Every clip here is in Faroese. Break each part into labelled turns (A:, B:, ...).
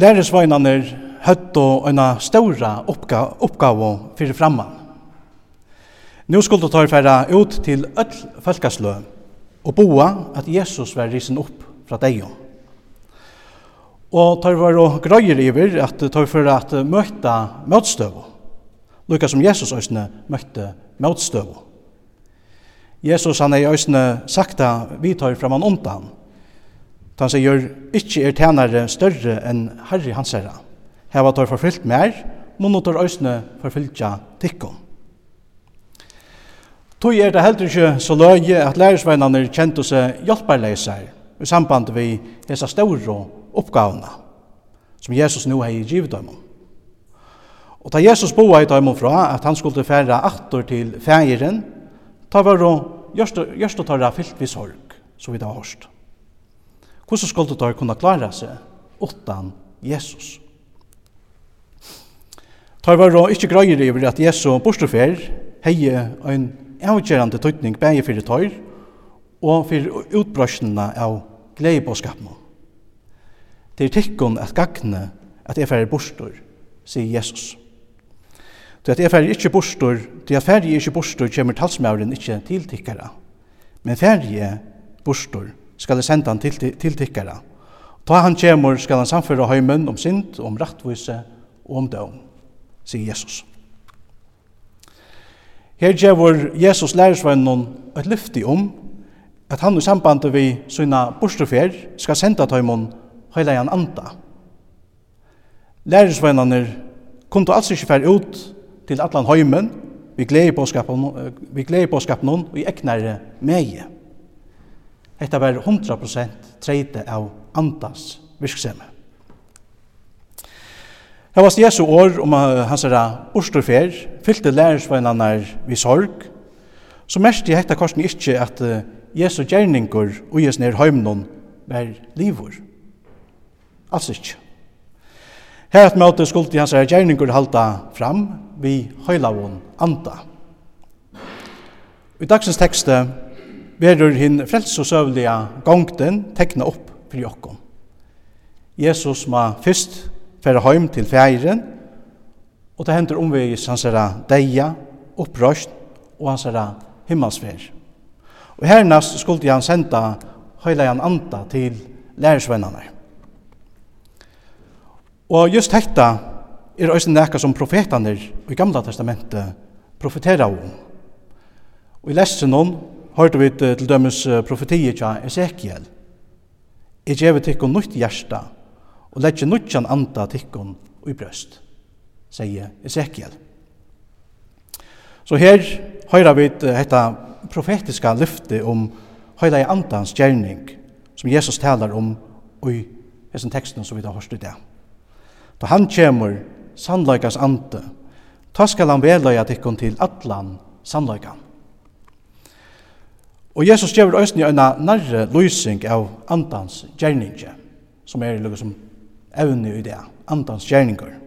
A: Læresveinene høtte en større oppgave, oppgave for fremman. Nå skulle ta færa ut til öll folkeslø og boa at Jesus var risen opp fra deg. Og tar var og grøyer iver at tar for at møta møtstøv. Lukka som Jesus øsne møtte møtstøv. Jesus han er i øsne sakta vi tar fram han Ta seg gjør ikkje er tænare større enn herri hans herra. var tar forfyllt mer, må og tar òsne forfylltja tikkum. Tog er det heller ikke så løye at lærersveinene kjente seg hjelperleiser i samband med disse store oppgavene som Jesus nå har givet dem. Og ta Jesus boa i dem fra at han skulle fære atter til fægeren, ta var det gjørst å ta det fyllt vi sorg, så vi da hørst. Hvordan skulle de kunne klare seg utan Jesus? Tar var og ikke greier over at Jesus borstofer heie en avgjerande tøytning bæge fyrir tøyr og fyrir utbrøsjene av gleibåskapen. Det er tikkun at gagne at jeg færre bostor, sier Jesus. Det at jeg færre ikke bostor, det at færre ikke bostor kommer talsmauren ikke til tikkara, men færre bostor skal jeg senda han til, til tikkere. Ta han kjemur skal han samføre heimen om synd, om rattvise og om døm, sier Jesus. Her gjør Jesus lærersvennen et lyfti om at han i samband vi sina borstofer skal senda tøymon heila han anda. Lærersvennene kom til altså ikke fer ut til atlan heimen vi gleder på skapen vi gleder i påskapen og i eknare meie. Hetta var 100% treite av andas virksemi. Her var Jesu år om hans herra borstofer, fyllte lærersveinene vi sorg, så mest i hekta korsen ikkje at Jesu gjerningur og Jesu nir heimnon var livur. Altså ikkje. Her at møte skulle hans herra gjerningur halda fram vi høylavon anda. I dagsens tekste verur hin frelsosøvliga gongten tekna opp for jokkom. Jesus ma fyrst færa heim til færen, og det hender omvegis hans er deia, opprøst og hans er himmelsfær. Og hernast skuldi han senda heilajan anda til lærersvennerne. Og just hekta er også nekka som profetaner i Gamla Testamentet profetera om. Og i lesen noen hørte vi til dømes profetiet tja Ezekiel. Jeg gjev tikkun nytt hjerte, og legger nuttjan anda tikkun i brøst, sier Ezekiel. Så her høyra vi dette profetiska lyfte om høyla i andans gjerning som Jesus talar om i hessen teksten som vi har hørt i det. Da han kjemur sannløykas ande, ta skal han veløya tikkun til atlan sannløykan. Og Jesus gjør øyne en nærre løsning av andans gjerninger, som er liksom evne i det, andans gjerninger.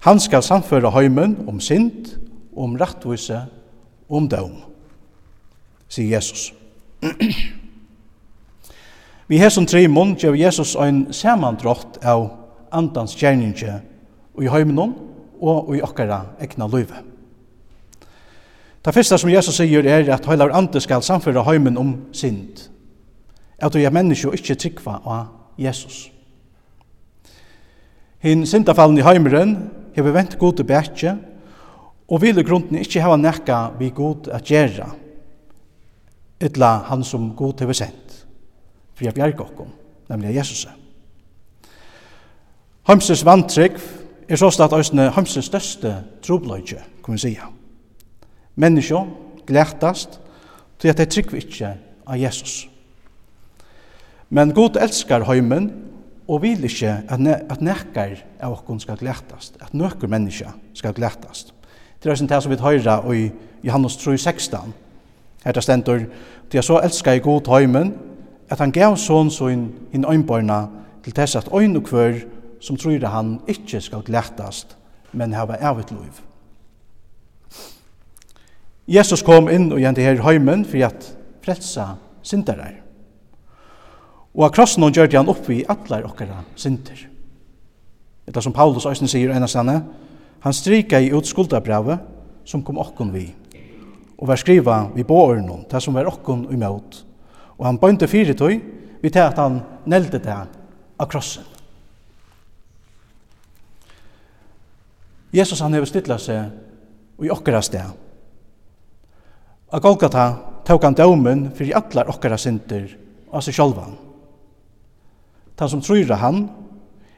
A: Han skal samføre heimen om sint, om rettvise, om døm, sier Jesus. Vi har som trimon gjør Jesus en samandrott av andans gjerninger i heimen og i okkara ekna løyve. Det første som Jesus sier er at heilar ande skal samføre heimen om synd. At du er menneske og ikke trykva av Jesus. Hinn syndafallen i heimeren hever vent god til bætje og vil i grunden ikke hava nekka vi god at gjerra ytla han som god hever sendt for jeg bjerg okkom, nemlig Jesus. Heimsens vantrygg er såstad òsne heimsens største trobløyge, kan vi sige menneskje glættast til at dei tryggva ikkje av Jesus. Men Gud elskar heimen og vil ikkje at, ne at nekkar av okkon skal glættast, at nøkker menneskje skal glættast. Det er sin tæs som vi høyra i Johannes 3,16. Her det stendur, «Til jeg så elskar i god heimen, at han gav sån sån inn øynbøyna til tess at øyn og kvør som tror han ikkje skal glættast, men hava evigt liv.» Jesus kom inn og gjente her heimen for at frelsa syndarar. Og av krossen hon gjørte han opp i atlar okkara synder. Etter som Paulus æsne sier enastane, han strika i ut skuldabravet som kom okkon vi, og var skriva vi båren det som var okkon imot, og han bøynte fire tøy, vi til at han nelde det av krossen. Jesus han hever stilla seg i okkara sted, A Golgata tók han dømen fyrir allar okkara synder og seg sjálfan. Tan som trúra han,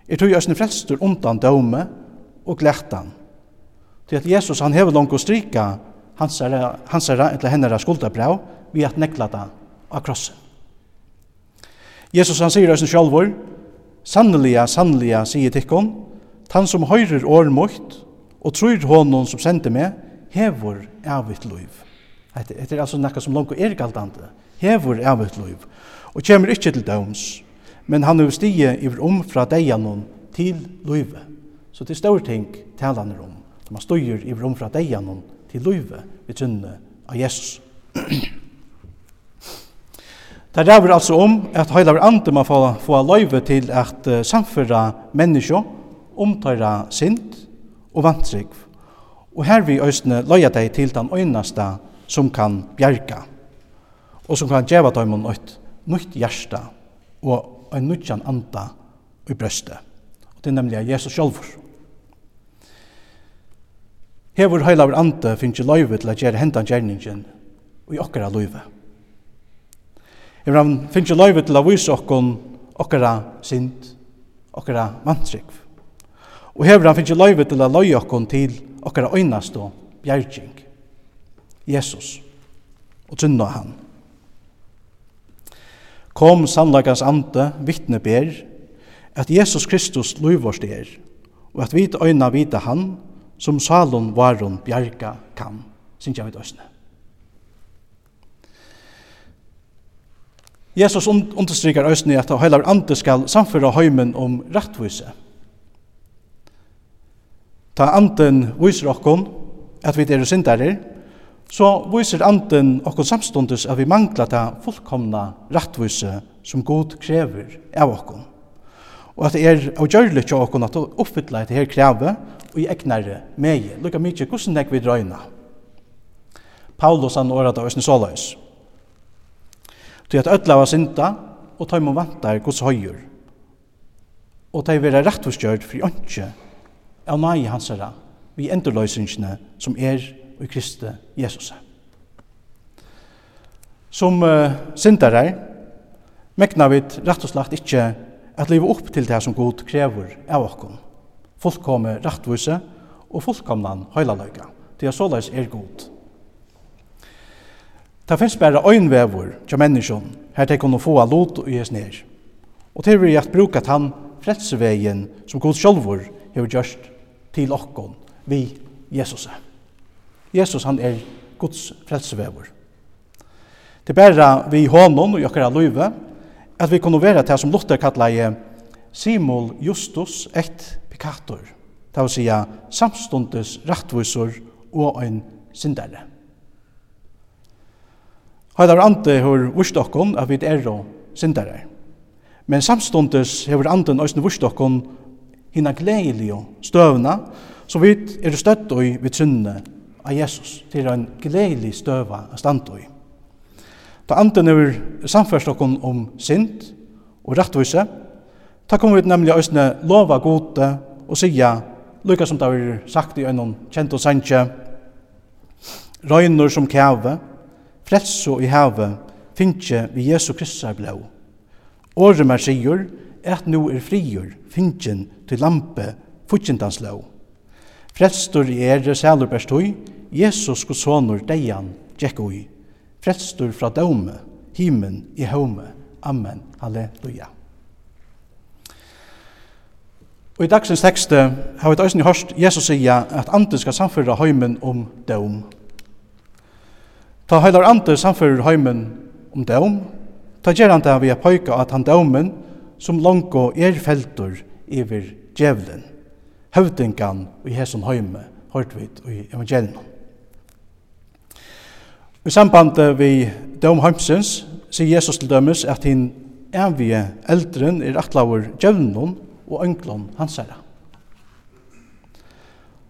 A: er tog jøsne frelstur undan daume og glættan. Til at Jesus han hefur langt å strika hans herra, eller hennara skuldabrau vi at nekla det av krossen. Jesus han sier jøsne sjálfur, Sanneliga, sanneliga, sier tikkon, tan som høyrer årmukt og trur honom som sender meg, hever avvitt liv. Det er altså nekka som langt er galdande, hevur av et liv, og kjemur ikkje til døms, men han er stige i om fra deianon til livet. Så det er større ting talan er om, da man styr iver om fra deianon til livet, vi kynne av Jesus. Det ræver altså om at heilaver ande man får, få løyve til at uh, samføra menneskje, omtøyra sint og vantrygg. Og her vi østene løya deg til den øyneste som kan bjerga, og som kan djeva dem om et nytt hjärsta og en nyttjan anda i brøstet. Og det er nemlig Jesus sjálfur. Hevur heilaver ande finnst ikke løyve til å gjøre hendan gjerningen og i okkara løyve. Hevur han finnst ikke løyve til å vise okkon okkara sind, okkara mantrykv. Og hevur han finnst ikke løyve til å løye okkon til okkara øynast og bjergjeng Jesus og trunna han. Kom sannlagas ande vittne ber at Jesus Kristus løyvorst er og at vit øyna vita han som salon varon bjarga kan, synes jeg vidt øsne. Jesus understryker òsne at heilar ande skal samføre heimen om rettvise. Ta anden viser okkon at vi er syndarer, så viser anden okkur samstundes at vi mangla ta fullkomna rattvise som god krever av okkur. Og at det er avgjørlig til okkur at oppfylla etter her kreve og i egnare megi. Lukka mykje, hvordan nek vi drøyna? Paulus han året av Øsne Soløys. Til at ødla var synda, og tøym vanta vantar gos høyur. Og tøy vera rettvisgjørd fri ønskje av nai hansara vi endurløysingsne som er i Kristi Jesus. Som uh, syndere mekna vi rett og slett ikke at livet opp til det som Gud krever av oss. Fullkomme rettvise og fullkomnan høylaløyga. Det er såleis er god. Det finnes bare øynvever til menneskjon her til kunne få av lot og gjøres ned. Og til vi at bruka han frelsevegen som Gud sjølvor har gjørst til okkon vi Jesuset. Jesus han er Guds frelsevever. Det er bare vi hånden og i okkara løyve at vi kunne være til som Luther kallar i Simul Justus et pikator, det vil si samstundes rattvisor og en syndere. Høydar ante hur vursdokkon at vi er og syndere. Men samstundes har anden òsne vursdokkon hina gledelige støvna, så vi er støtt og vi syndene av Jesus. til en gledelig støva av standoi. Ta anden er samførst okkom om synd og rettvise, ta kommer vi nemlig òsne lova gode og sija, lykka som det er sagt i øynene, kjent og sanje, røyner som kjave, frelso i have, finnje vi Jesu Kristus er blå. Året mer sier, et nu er frigjør, finnjen til lampe, futjentans lov. Frelstor i ere sælerberstøy, Jesus sko sonur deian gjekk ui, frelstur fra daume, himen i haume. Amen. Halleluja. Og i dagsens tekste har vi døysen i hørst Jesus sier at andre skal samføre heimen om daum. Ta heilar andre samføre heimen om daum, ta gjer han det vi er pøyka at han daumen som langko er feltur iver djevelen, høvdingan i hesson heime, hørt vi i evangelion. I samband vi dom heimsins sier Jesus til dømes at hin evige eldren er atlaver djevnon og ønglon hansara.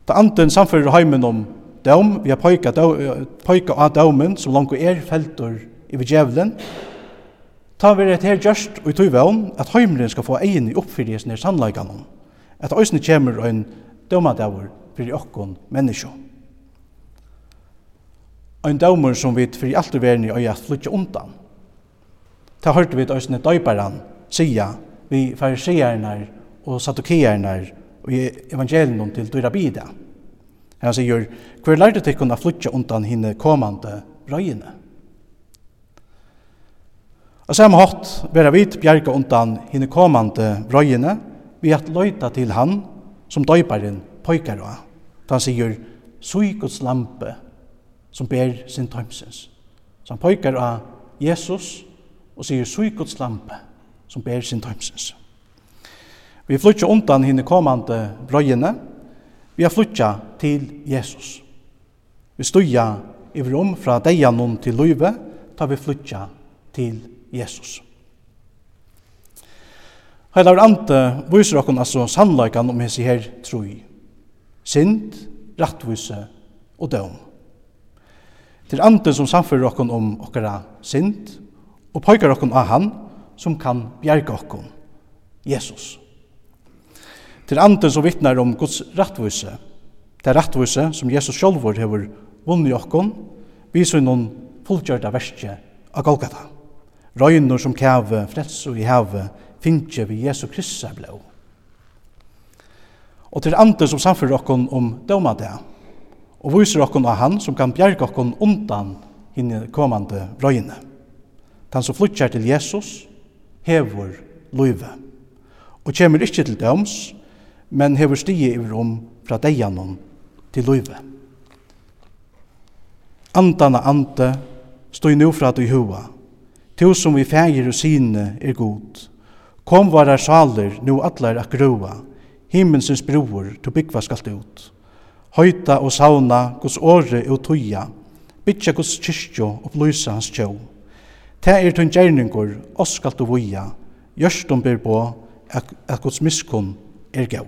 A: Da anden samfører heimen om døm, vi har pojka, pojka av dømen som langt er feltur i djevelen, ta vi rett her gjørst og i tøyvevn at heimren skal få egin i oppfyllelsen i sannleikene, at òsne kjemur en dømadavur fyrir okkon menneskjon ein dømur som vi fyrir alt i verni i at flytja undan. Ta hørte vi et øyne døyparan sia vi farisiernar og sadukiarnar og i evangelion til dyra bida. Han sier, hver lærte tek a flytja undan hinne komande røyene? Og samme hatt vera vit bjerga undan hinne komande røyene vi at løyta til han som døyparen pojkar av. Han sier, Sui lampe som ber sin tømsens. Så han pojkar av Jesus og sier sykots lampe som ber sin tømsens. Vi flytter undan henne kommande brøyene. Vi har flyttet til Jesus. Vi støyer i rom fra deianon til løyve, tar vi flyttet til Jesus. Heilar ante viser okkon altså sannleikan om hessi her troi. Sind, rattvise og døm. Det er anden som samfører okkon om okkara synd, og påkar okkon av han som kan bjerga okkon, Jesus. Det er anden som vittnar om Guds rattvise, det er rattvise som Jesus sjálfur hefur vunni okkon, viser noen fullgjørda verskje av Golgata. Røyner som kæve, og i heve, finnje vi Jesu Kristus er blå. Og til anden som samfører okkon om døma det, og viser okkon av han som kan bjerga okkon undan hinne komande røyne. Han som flytjar til Jesus hevur løyve og kjemur ikkje til døms, men hevur stige i rom fra deianon til løyve. Andana ante stoi nu fra du hua, to som vi fægir og sine er god. Kom varar saler nu atler ak grua, himmelsens broer to byggva skalt ut høyta og sauna gos åre og tuja, bytja gos kyrkjo og blysa hans tjå. Ta er tun gjerningur, oskalt og vuja, gjørstum ber på at gos miskun er gau.